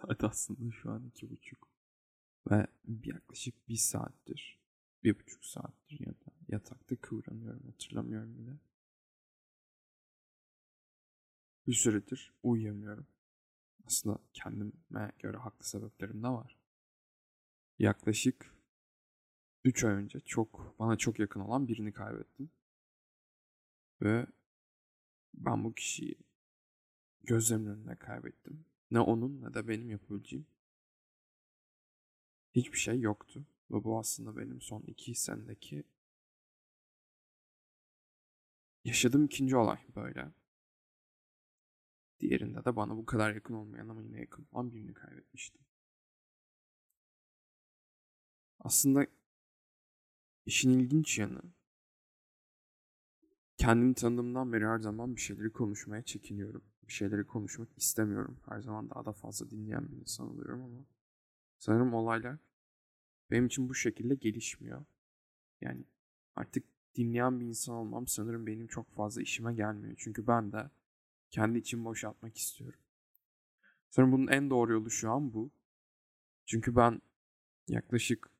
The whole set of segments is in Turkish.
Saat aslında şu an iki buçuk. Ve yaklaşık bir saattir, bir buçuk saattir ya da yatakta kıvranıyorum hatırlamıyorum bile. Bir süredir uyuyamıyorum. Aslında kendime göre haklı sebeplerim de var. Yaklaşık 3 ay önce çok bana çok yakın olan birini kaybettim. Ve ben bu kişiyi gözlerimin önünde kaybettim. Ne onun ne de benim yapabileceğim hiçbir şey yoktu. Ve bu aslında benim son iki senedeki yaşadığım ikinci olay böyle. Diğerinde de bana bu kadar yakın olmayan ama yine yakın olan birini kaybetmiştim. Aslında işin ilginç yanı kendimi tanıdığımdan beri her zaman bir şeyleri konuşmaya çekiniyorum. Bir şeyleri konuşmak istemiyorum. Her zaman daha da fazla dinleyen bir insan oluyorum ama sanırım olaylar benim için bu şekilde gelişmiyor. Yani artık dinleyen bir insan olmam sanırım benim çok fazla işime gelmiyor. Çünkü ben de kendi içimi boşaltmak istiyorum. Sanırım bunun en doğru yolu şu an bu. Çünkü ben yaklaşık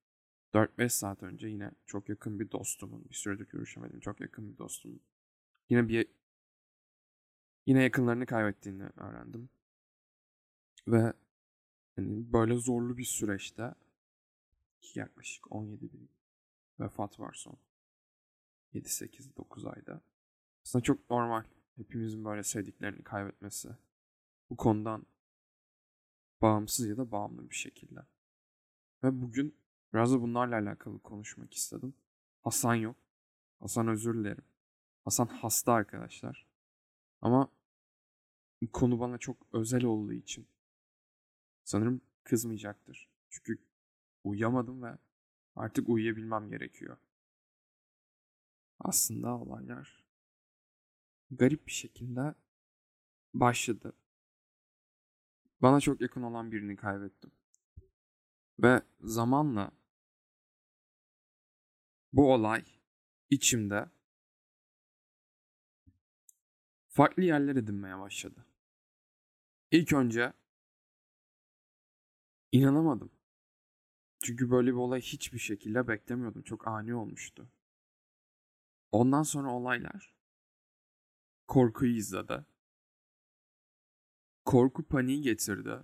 4-5 saat önce yine çok yakın bir dostumun, bir süredir görüşemedim çok yakın bir dostumun yine bir yine yakınlarını kaybettiğini öğrendim. Ve yani böyle zorlu bir süreçte yaklaşık 17 bin vefat var son 7-8-9 ayda. Aslında çok normal hepimizin böyle sevdiklerini kaybetmesi. Bu konudan bağımsız ya da bağımlı bir şekilde. Ve bugün biraz da bunlarla alakalı konuşmak istedim. Hasan yok. Hasan özür dilerim. Hasan hasta arkadaşlar. Ama konu bana çok özel olduğu için sanırım kızmayacaktır. Çünkü uyuyamadım ve artık uyuyabilmem gerekiyor. Aslında olaylar garip bir şekilde başladı. Bana çok yakın olan birini kaybettim. Ve zamanla bu olay içimde farklı yerler edinmeye başladı. İlk önce inanamadım. Çünkü böyle bir olay hiçbir şekilde beklemiyordum. Çok ani olmuştu. Ondan sonra olaylar korkuyu izledi. Korku paniği getirdi.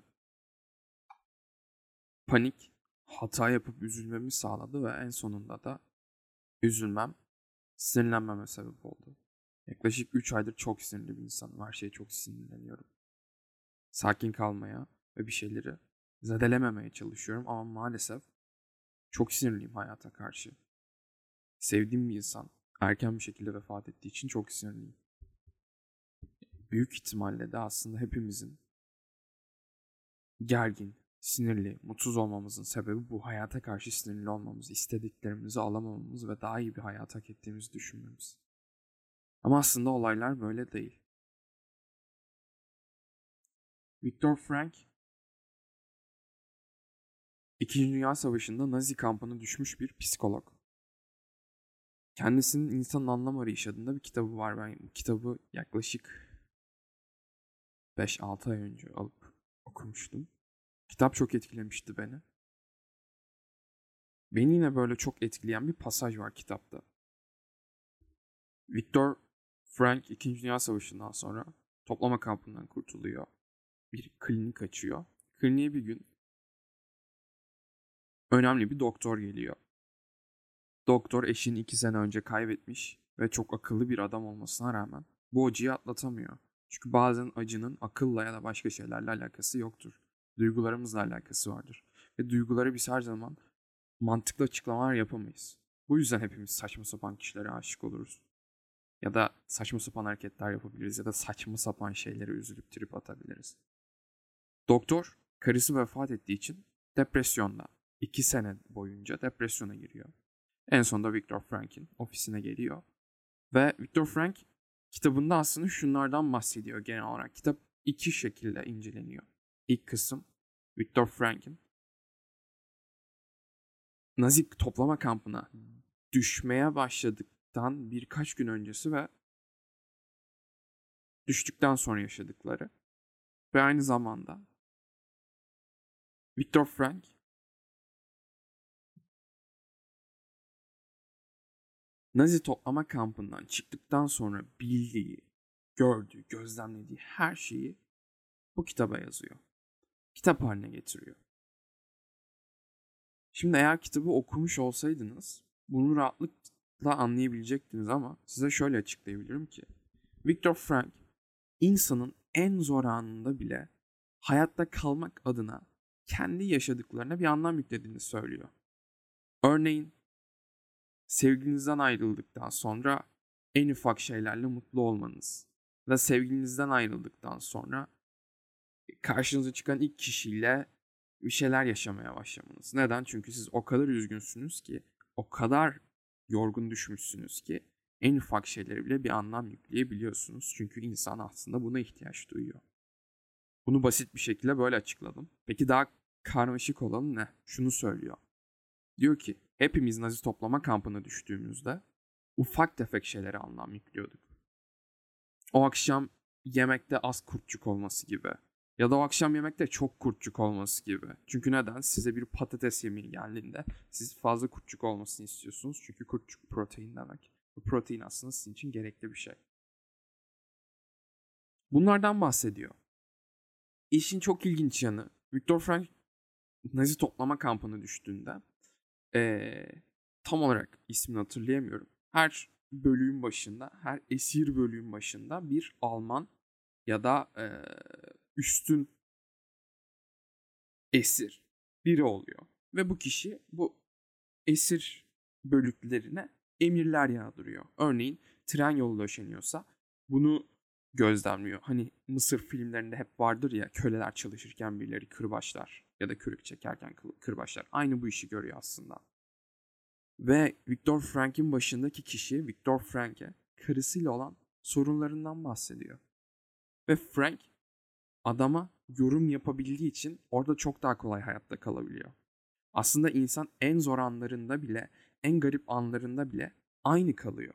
Panik hata yapıp üzülmemi sağladı ve en sonunda da üzülmem, sinirlenmeme sebep oldu. Yaklaşık 3 aydır çok sinirli bir insanım. Her şeye çok sinirleniyorum. Sakin kalmaya ve bir şeyleri zedelememeye çalışıyorum ama maalesef çok sinirliyim hayata karşı. Sevdiğim bir insan erken bir şekilde vefat ettiği için çok sinirliyim. Büyük ihtimalle de aslında hepimizin gergin, sinirli, mutsuz olmamızın sebebi bu hayata karşı sinirli olmamız, istediklerimizi alamamamız ve daha iyi bir hayat hak ettiğimizi düşünmemiz. Ama aslında olaylar böyle değil. Viktor Frank İkinci Dünya Savaşı'nda Nazi kampına düşmüş bir psikolog. Kendisinin insanın anlam arayışı adında bir kitabı var. Ben bu kitabı yaklaşık 5-6 ay önce alıp okumuştum. Kitap çok etkilemişti beni. Beni yine böyle çok etkileyen bir pasaj var kitapta. Viktor Frank 2. Dünya Savaşı'ndan sonra toplama kampından kurtuluyor. Bir klinik açıyor. Kliniğe bir gün önemli bir doktor geliyor. Doktor eşini iki sene önce kaybetmiş ve çok akıllı bir adam olmasına rağmen bu acıyı atlatamıyor. Çünkü bazen acının akılla ya da başka şeylerle alakası yoktur. Duygularımızla alakası vardır. Ve duyguları biz her zaman mantıklı açıklamalar yapamayız. Bu yüzden hepimiz saçma sapan kişilere aşık oluruz. Ya da saçma sapan hareketler yapabiliriz ya da saçma sapan şeylere üzülüp trip atabiliriz. Doktor karısı vefat ettiği için depresyonda. iki sene boyunca depresyona giriyor. En sonunda Viktor Frank'in ofisine geliyor. Ve Viktor Frank kitabında aslında şunlardan bahsediyor genel olarak. Kitap iki şekilde inceleniyor. İlk kısım Viktor Frank'in Nazi toplama kampına düşmeye başladıktan birkaç gün öncesi ve düştükten sonra yaşadıkları ve aynı zamanda Viktor Frank Nazi toplama kampından çıktıktan sonra bildiği, gördüğü, gözlemlediği her şeyi bu kitaba yazıyor. Kitap haline getiriyor. Şimdi eğer kitabı okumuş olsaydınız bunu rahatlıkla anlayabilecektiniz ama size şöyle açıklayabilirim ki Viktor Frank insanın en zor anında bile hayatta kalmak adına kendi yaşadıklarına bir anlam yüklediğini söylüyor. Örneğin sevgilinizden ayrıldıktan sonra en ufak şeylerle mutlu olmanız ve sevgilinizden ayrıldıktan sonra karşınıza çıkan ilk kişiyle bir şeyler yaşamaya başlamanız. Neden? Çünkü siz o kadar üzgünsünüz ki, o kadar yorgun düşmüşsünüz ki en ufak şeylere bile bir anlam yükleyebiliyorsunuz. Çünkü insan aslında buna ihtiyaç duyuyor. Bunu basit bir şekilde böyle açıkladım. Peki daha karmaşık olanı ne? Şunu söylüyor. Diyor ki hepimiz Nazi toplama kampına düştüğümüzde ufak tefek şeylere anlam yüklüyorduk. O akşam yemekte az kurtçuk olması gibi. Ya da o akşam yemekte çok kurtçuk olması gibi. Çünkü neden? Size bir patates yemeği geldiğinde siz fazla kurtçuk olmasını istiyorsunuz. Çünkü kurtçuk protein demek. Bu protein aslında sizin için gerekli bir şey. Bunlardan bahsediyor. İşin çok ilginç yanı Viktor Frank Nazi toplama kampına düştüğünde ee, tam olarak ismini hatırlayamıyorum. Her bölüğün başında, her esir bölüğün başında bir Alman ya da e, üstün esir biri oluyor. Ve bu kişi bu esir bölüklerine emirler yağdırıyor. Örneğin tren yolu döşeniyorsa bunu gözlemliyor. Hani Mısır filmlerinde hep vardır ya köleler çalışırken birileri kırbaçlar ya da kürük çekerken kırbaçlar. Aynı bu işi görüyor aslında. Ve Viktor Frank'in başındaki kişi Viktor Frank'e karısıyla olan sorunlarından bahsediyor. Ve Frank adama yorum yapabildiği için orada çok daha kolay hayatta kalabiliyor. Aslında insan en zor anlarında bile, en garip anlarında bile aynı kalıyor.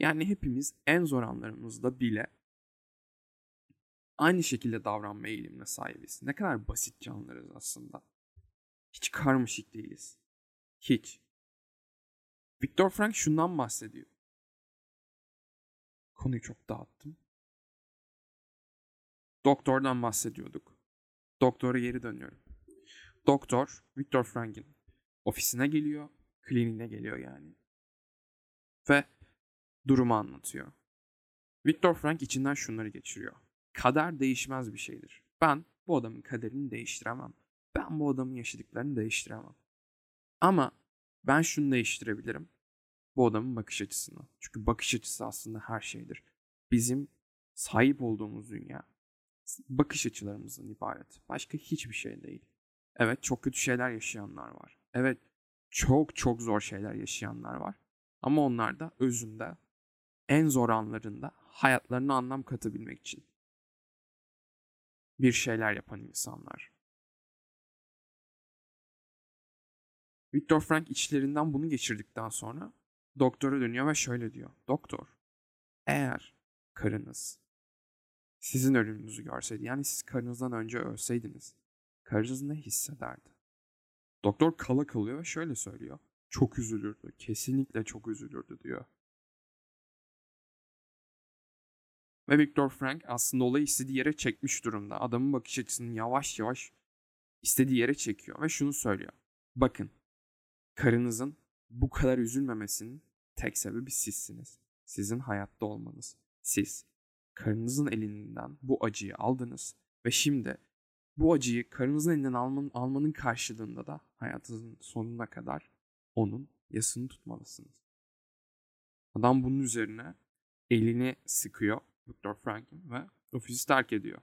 Yani hepimiz en zor anlarımızda bile aynı şekilde davranma eğilimine sahibiz. Ne kadar basit canlılarız aslında. Hiç karmaşık değiliz. Hiç. Viktor Frank şundan bahsediyor. Konuyu çok dağıttım. Doktordan bahsediyorduk. Doktora geri dönüyorum. Doktor Viktor Frank'in ofisine geliyor, kliniğine geliyor yani. Ve durumu anlatıyor. Viktor Frank içinden şunları geçiriyor. Kader değişmez bir şeydir. Ben bu adamın kaderini değiştiremem. Ben bu adamın yaşadıklarını değiştiremem. Ama ben şunu değiştirebilirim. Bu adamın bakış açısını. Çünkü bakış açısı aslında her şeydir. Bizim sahip olduğumuz dünya bakış açılarımızdan ibaret. Başka hiçbir şey değil. Evet çok kötü şeyler yaşayanlar var. Evet çok çok zor şeyler yaşayanlar var. Ama onlar da özünde en zor anlarında hayatlarına anlam katabilmek için bir şeyler yapan insanlar. Viktor Frank içlerinden bunu geçirdikten sonra doktora dönüyor ve şöyle diyor. Doktor, eğer karınız sizin ölümünüzü görseydi, yani siz karınızdan önce ölseydiniz, karınız ne hissederdi? Doktor kala kalıyor ve şöyle söylüyor. Çok üzülürdü, kesinlikle çok üzülürdü diyor. Ve Viktor Frank aslında olayı istediği yere çekmiş durumda. Adamın bakış açısını yavaş yavaş istediği yere çekiyor ve şunu söylüyor. Bakın, karınızın bu kadar üzülmemesinin tek sebebi sizsiniz. Sizin hayatta olmanız. Siz karınızın elinden bu acıyı aldınız ve şimdi bu acıyı karınızın elinden almanın, almanın karşılığında da hayatınızın sonuna kadar onun yasını tutmalısınız. Adam bunun üzerine elini sıkıyor Viktor Frankl ve ofisi terk ediyor.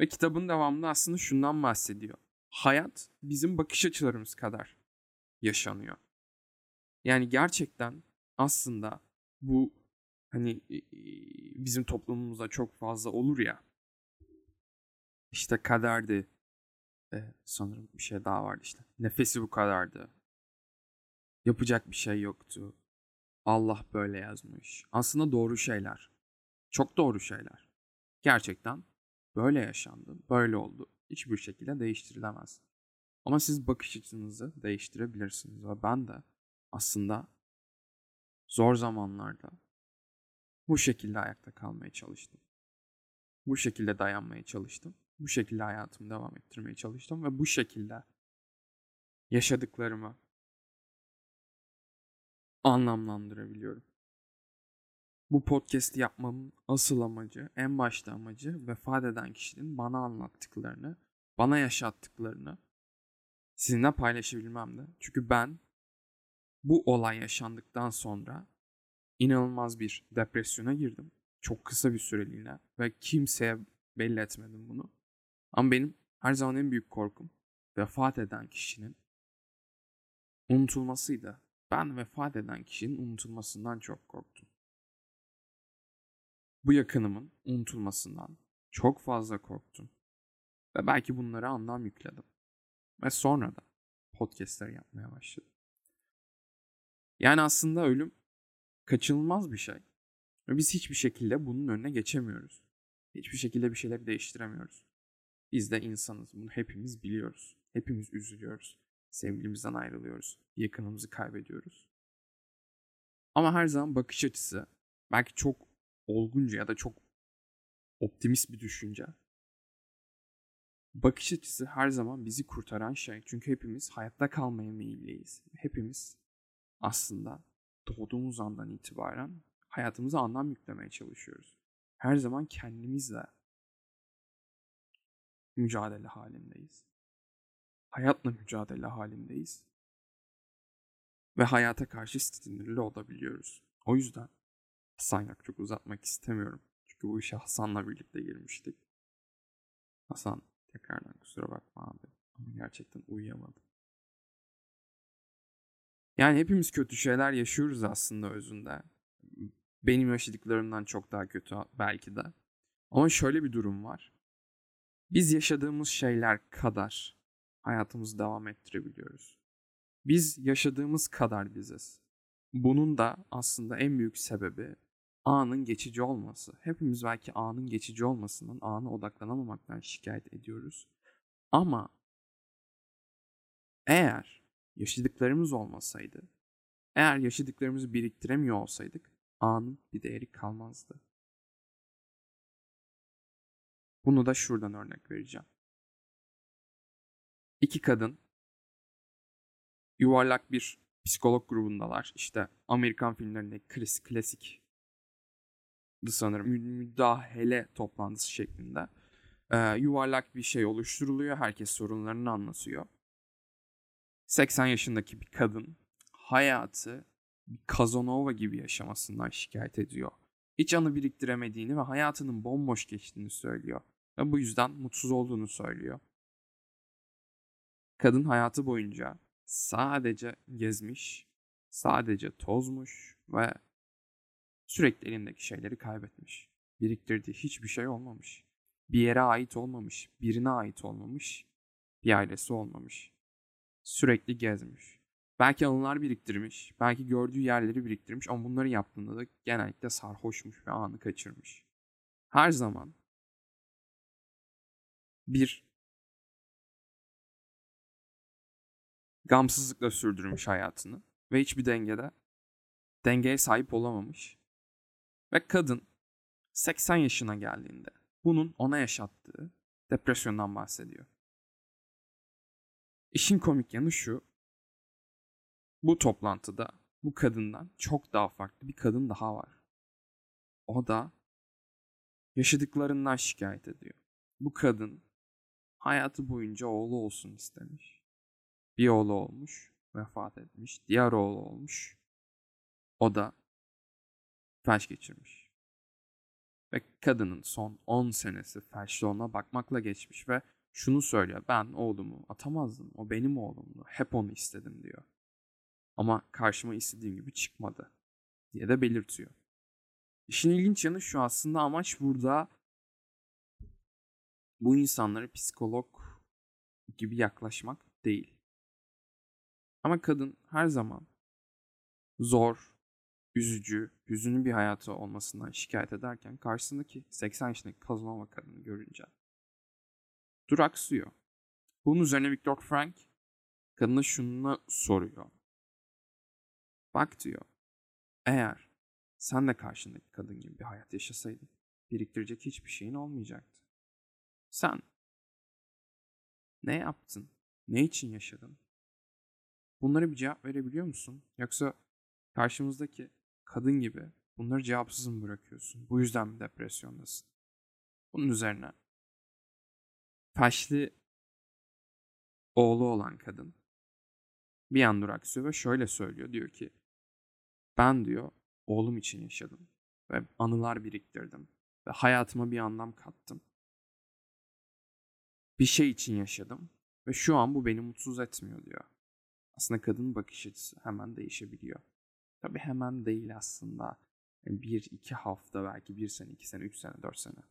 Ve kitabın devamında aslında şundan bahsediyor. Hayat bizim bakış açılarımız kadar yaşanıyor. Yani gerçekten aslında bu hani bizim toplumumuzda çok fazla olur ya. İşte kaderdi. Ee, sanırım bir şey daha vardı işte. Nefesi bu kadardı. Yapacak bir şey yoktu. Allah böyle yazmış. Aslında doğru şeyler. Çok doğru şeyler. Gerçekten böyle yaşandı, böyle oldu. Hiçbir şekilde değiştirilemez. Ama siz bakış açınızı değiştirebilirsiniz ve ben de aslında zor zamanlarda bu şekilde ayakta kalmaya çalıştım. Bu şekilde dayanmaya çalıştım. Bu şekilde hayatımı devam ettirmeye çalıştım ve bu şekilde yaşadıklarımı anlamlandırabiliyorum. Bu podcast'i yapmamın asıl amacı, en başta amacı vefat eden kişinin bana anlattıklarını, bana yaşattıklarını sizinle paylaşabilmemdi. Çünkü ben bu olay yaşandıktan sonra inanılmaz bir depresyona girdim. Çok kısa bir süreliğine ve kimseye belli etmedim bunu. Ama benim her zaman en büyük korkum vefat eden kişinin unutulmasıydı. Ben vefat eden kişinin unutulmasından çok korktum. Bu yakınımın unutulmasından çok fazla korktum. Ve belki bunlara anlam yükledim. Ve sonra da podcastler yapmaya başladım. Yani aslında ölüm kaçınılmaz bir şey. Ve biz hiçbir şekilde bunun önüne geçemiyoruz. Hiçbir şekilde bir şeyleri değiştiremiyoruz. Biz de insanız. Bunu hepimiz biliyoruz. Hepimiz üzülüyoruz. Sevgilimizden ayrılıyoruz. Yakınımızı kaybediyoruz. Ama her zaman bakış açısı belki çok olgunca ya da çok optimist bir düşünce. Bakış açısı her zaman bizi kurtaran şey. Çünkü hepimiz hayatta kalmaya meyilliyiz. Hepimiz aslında doğduğumuz andan itibaren hayatımıza anlam yüklemeye çalışıyoruz. Her zaman kendimizle mücadele halindeyiz. Hayatla mücadele halindeyiz. Ve hayata karşı sinirli olabiliyoruz. O yüzden Hasan çok uzatmak istemiyorum. Çünkü bu işe Hasan'la birlikte girmiştik. Hasan tekrardan kusura bakma abi. Ama gerçekten uyuyamadım. Yani hepimiz kötü şeyler yaşıyoruz aslında özünde. Benim yaşadıklarımdan çok daha kötü belki de. Ama şöyle bir durum var. Biz yaşadığımız şeyler kadar hayatımızı devam ettirebiliyoruz. Biz yaşadığımız kadar biziz. Bunun da aslında en büyük sebebi anın geçici olması. Hepimiz belki anın geçici olmasından, ana odaklanamamaktan şikayet ediyoruz. Ama eğer yaşadıklarımız olmasaydı, eğer yaşadıklarımızı biriktiremiyor olsaydık, anın bir değeri kalmazdı. Bunu da şuradan örnek vereceğim. İki kadın yuvarlak bir psikolog grubundalar. İşte Amerikan filmlerindeki klasik, klasik sanırım müdahale toplantısı şeklinde. Ee, yuvarlak bir şey oluşturuluyor. Herkes sorunlarını anlatıyor. 80 yaşındaki bir kadın hayatı bir Kazanova gibi yaşamasından şikayet ediyor. Hiç anı biriktiremediğini ve hayatının bomboş geçtiğini söylüyor. Ve bu yüzden mutsuz olduğunu söylüyor. Kadın hayatı boyunca sadece gezmiş, sadece tozmuş ve sürekli elindeki şeyleri kaybetmiş. Biriktirdiği hiçbir şey olmamış. Bir yere ait olmamış, birine ait olmamış, bir ailesi olmamış. Sürekli gezmiş. Belki anılar biriktirmiş, belki gördüğü yerleri biriktirmiş ama bunları yaptığında da genellikle sarhoşmuş ve anı kaçırmış. Her zaman bir gamsızlıkla sürdürmüş hayatını ve hiçbir dengede dengeye sahip olamamış. Ve kadın 80 yaşına geldiğinde bunun ona yaşattığı depresyondan bahsediyor. İşin komik yanı şu. Bu toplantıda bu kadından çok daha farklı bir kadın daha var. O da yaşadıklarından şikayet ediyor. Bu kadın hayatı boyunca oğlu olsun istemiş. Bir oğlu olmuş, vefat etmiş. Diğer oğlu olmuş. O da felç geçirmiş. Ve kadının son 10 senesi felçli bakmakla geçmiş ve şunu söylüyor. Ben oğlumu atamazdım. O benim oğlumdu. Hep onu istedim diyor. Ama karşıma istediğim gibi çıkmadı diye de belirtiyor. İşin ilginç yanı şu aslında amaç burada bu insanlara psikolog gibi yaklaşmak değil. Ama kadın her zaman zor, üzücü, hüzünlü bir hayatı olmasından şikayet ederken karşısındaki 80 yaşındaki Kazanova kadını görünce duraksıyor. Bunun üzerine Viktor Frank Kadına şunu soruyor. Bak diyor. Eğer sen de karşındaki kadın gibi bir hayat yaşasaydın biriktirecek hiçbir şeyin olmayacaktı. Sen ne yaptın? Ne için yaşadın? Bunlara bir cevap verebiliyor musun? Yoksa karşımızdaki kadın gibi bunları cevapsız mı bırakıyorsun? Bu yüzden mi depresyondasın? Bunun üzerine felçli oğlu olan kadın bir an duraksıyor ve şöyle söylüyor. Diyor ki ben diyor oğlum için yaşadım ve anılar biriktirdim ve hayatıma bir anlam kattım. Bir şey için yaşadım ve şu an bu beni mutsuz etmiyor diyor. Aslında kadının bakış açısı hemen değişebiliyor. Tabi hemen değil aslında. Yani bir, iki hafta belki bir sene, iki sene, üç sene, dört sene.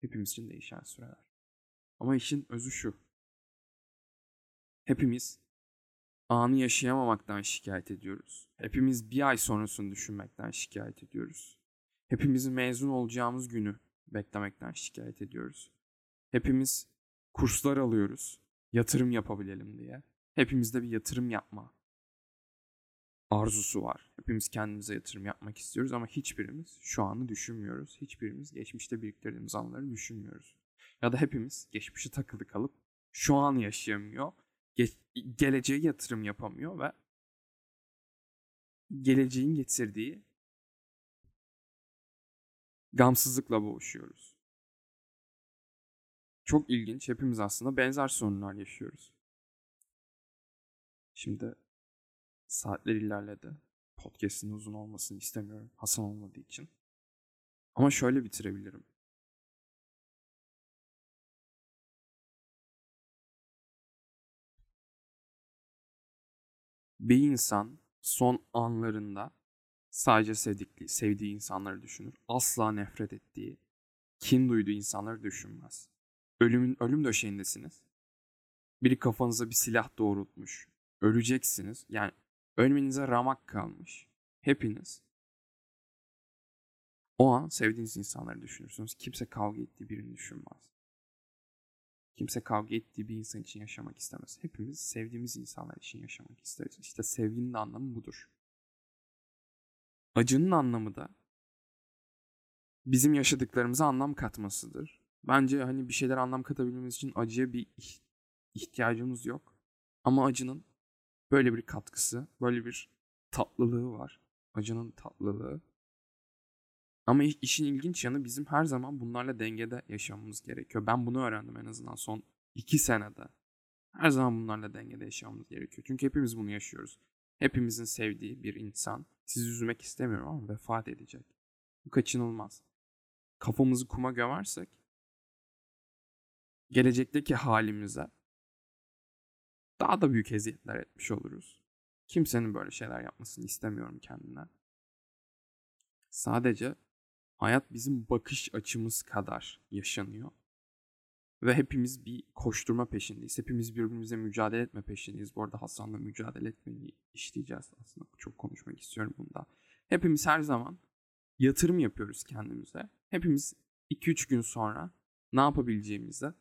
Hepimiz için değişen süreler. Ama işin özü şu. Hepimiz anı yaşayamamaktan şikayet ediyoruz. Hepimiz bir ay sonrasını düşünmekten şikayet ediyoruz. Hepimizin mezun olacağımız günü beklemekten şikayet ediyoruz. Hepimiz kurslar alıyoruz. Yatırım yapabilelim diye. Hepimizde bir yatırım yapma arzusu var. Hepimiz kendimize yatırım yapmak istiyoruz ama hiçbirimiz şu anı düşünmüyoruz. Hiçbirimiz geçmişte biriktirdiğimiz anları düşünmüyoruz. Ya da hepimiz geçmişe takılı kalıp şu an yaşayamıyor. Ge- geleceğe yatırım yapamıyor ve geleceğin getirdiği gamsızlıkla boğuşuyoruz. Çok ilginç. Hepimiz aslında benzer sorunlar yaşıyoruz. Şimdi saatler ilerledi. Podcast'in uzun olmasını istemiyorum. Hasan olmadığı için. Ama şöyle bitirebilirim. Bir insan son anlarında sadece sevdikli, sevdiği insanları düşünür. Asla nefret ettiği, kin duyduğu insanları düşünmez. Ölümün ölüm döşeğindesiniz. Biri kafanıza bir silah doğrultmuş. Öleceksiniz. Yani ölmenize ramak kalmış. Hepiniz. O an sevdiğiniz insanları düşünürsünüz. Kimse kavga ettiği birini düşünmez. Kimse kavga ettiği bir insan için yaşamak istemez. Hepimiz sevdiğimiz insanlar için yaşamak isteriz. İşte sevginin anlamı budur. Acının anlamı da bizim yaşadıklarımıza anlam katmasıdır. Bence hani bir şeyler anlam katabilmemiz için acıya bir ihtiyacımız yok. Ama acının böyle bir katkısı, böyle bir tatlılığı var. Acının tatlılığı. Ama işin ilginç yanı bizim her zaman bunlarla dengede yaşamamız gerekiyor. Ben bunu öğrendim en azından son iki senede. Her zaman bunlarla dengede yaşamamız gerekiyor. Çünkü hepimiz bunu yaşıyoruz. Hepimizin sevdiği bir insan, sizi üzmek istemiyorum ama vefat edecek. Bu kaçınılmaz. Kafamızı kuma gömersek, gelecekteki halimize daha da büyük eziyetler etmiş oluruz. Kimsenin böyle şeyler yapmasını istemiyorum kendine. Sadece hayat bizim bakış açımız kadar yaşanıyor. Ve hepimiz bir koşturma peşindeyiz. Hepimiz birbirimize mücadele etme peşindeyiz. Bu arada Hasan'la mücadele etmeyi işleyeceğiz aslında. Çok konuşmak istiyorum bunda. Hepimiz her zaman yatırım yapıyoruz kendimize. Hepimiz 2-3 gün sonra ne yapabileceğimize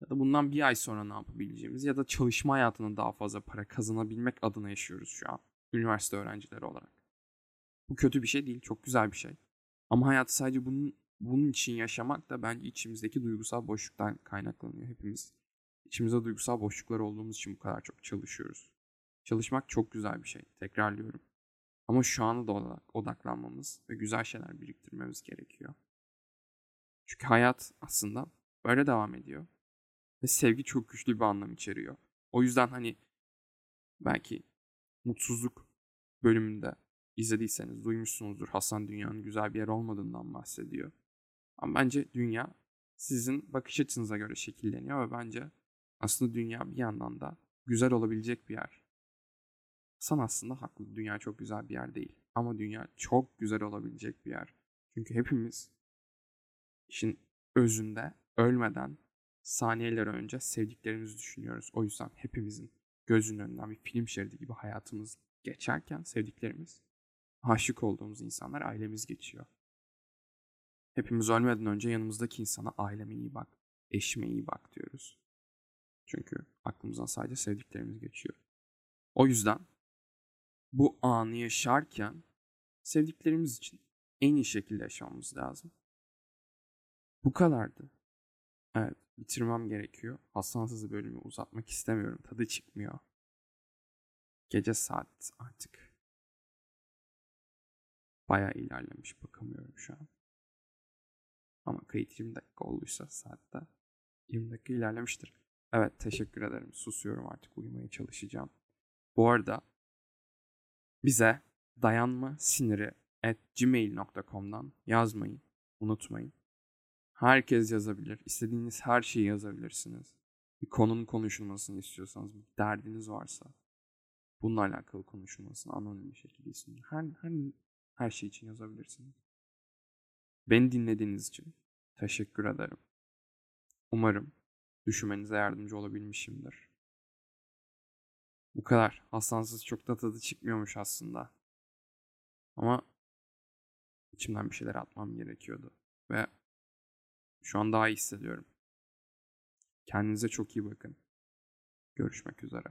ya da bundan bir ay sonra ne yapabileceğimiz ya da çalışma hayatında daha fazla para kazanabilmek adına yaşıyoruz şu an. Üniversite öğrencileri olarak. Bu kötü bir şey değil, çok güzel bir şey. Ama hayatı sadece bunun bunun için yaşamak da bence içimizdeki duygusal boşluktan kaynaklanıyor. Hepimiz içimizde duygusal boşluklar olduğumuz için bu kadar çok çalışıyoruz. Çalışmak çok güzel bir şey. Tekrarlıyorum. Ama şu anda da odaklanmamız ve güzel şeyler biriktirmemiz gerekiyor. Çünkü hayat aslında böyle devam ediyor. Ve sevgi çok güçlü bir anlam içeriyor. O yüzden hani belki mutsuzluk bölümünde izlediyseniz duymuşsunuzdur. Hasan dünyanın güzel bir yer olmadığından bahsediyor. Ama bence dünya sizin bakış açınıza göre şekilleniyor ve bence aslında dünya bir yandan da güzel olabilecek bir yer. Hasan aslında haklı. Dünya çok güzel bir yer değil. Ama dünya çok güzel olabilecek bir yer. Çünkü hepimiz işin özünde ölmeden saniyeler önce sevdiklerimizi düşünüyoruz. O yüzden hepimizin gözünün önünden bir film şeridi gibi hayatımız geçerken sevdiklerimiz, aşık olduğumuz insanlar ailemiz geçiyor. Hepimiz ölmeden önce yanımızdaki insana aileme iyi bak, eşime iyi bak diyoruz. Çünkü aklımızdan sadece sevdiklerimiz geçiyor. O yüzden bu anı yaşarken sevdiklerimiz için en iyi şekilde yaşamamız lazım. Bu kadardı. Evet, bitirmem gerekiyor. Hastansız bölümü uzatmak istemiyorum. Tadı çıkmıyor. Gece saat artık. Bayağı ilerlemiş bakamıyorum şu an. Ama kayıt 20 dakika olduysa saatte 20 dakika ilerlemiştir. Evet teşekkür ederim. Susuyorum artık uyumaya çalışacağım. Bu arada bize dayanma siniri at gmail.com'dan yazmayı unutmayın. Herkes yazabilir. İstediğiniz her şeyi yazabilirsiniz. Bir konunun konuşulmasını istiyorsanız, bir derdiniz varsa bununla alakalı konuşulmasını anonim bir şekilde isim. Her, her, her şey için yazabilirsiniz. Beni dinlediğiniz için teşekkür ederim. Umarım düşünmenize yardımcı olabilmişimdir. Bu kadar. Hastansız çok da tadı çıkmıyormuş aslında. Ama içimden bir şeyler atmam gerekiyordu. Ve şu an daha iyi hissediyorum. Kendinize çok iyi bakın. Görüşmek üzere.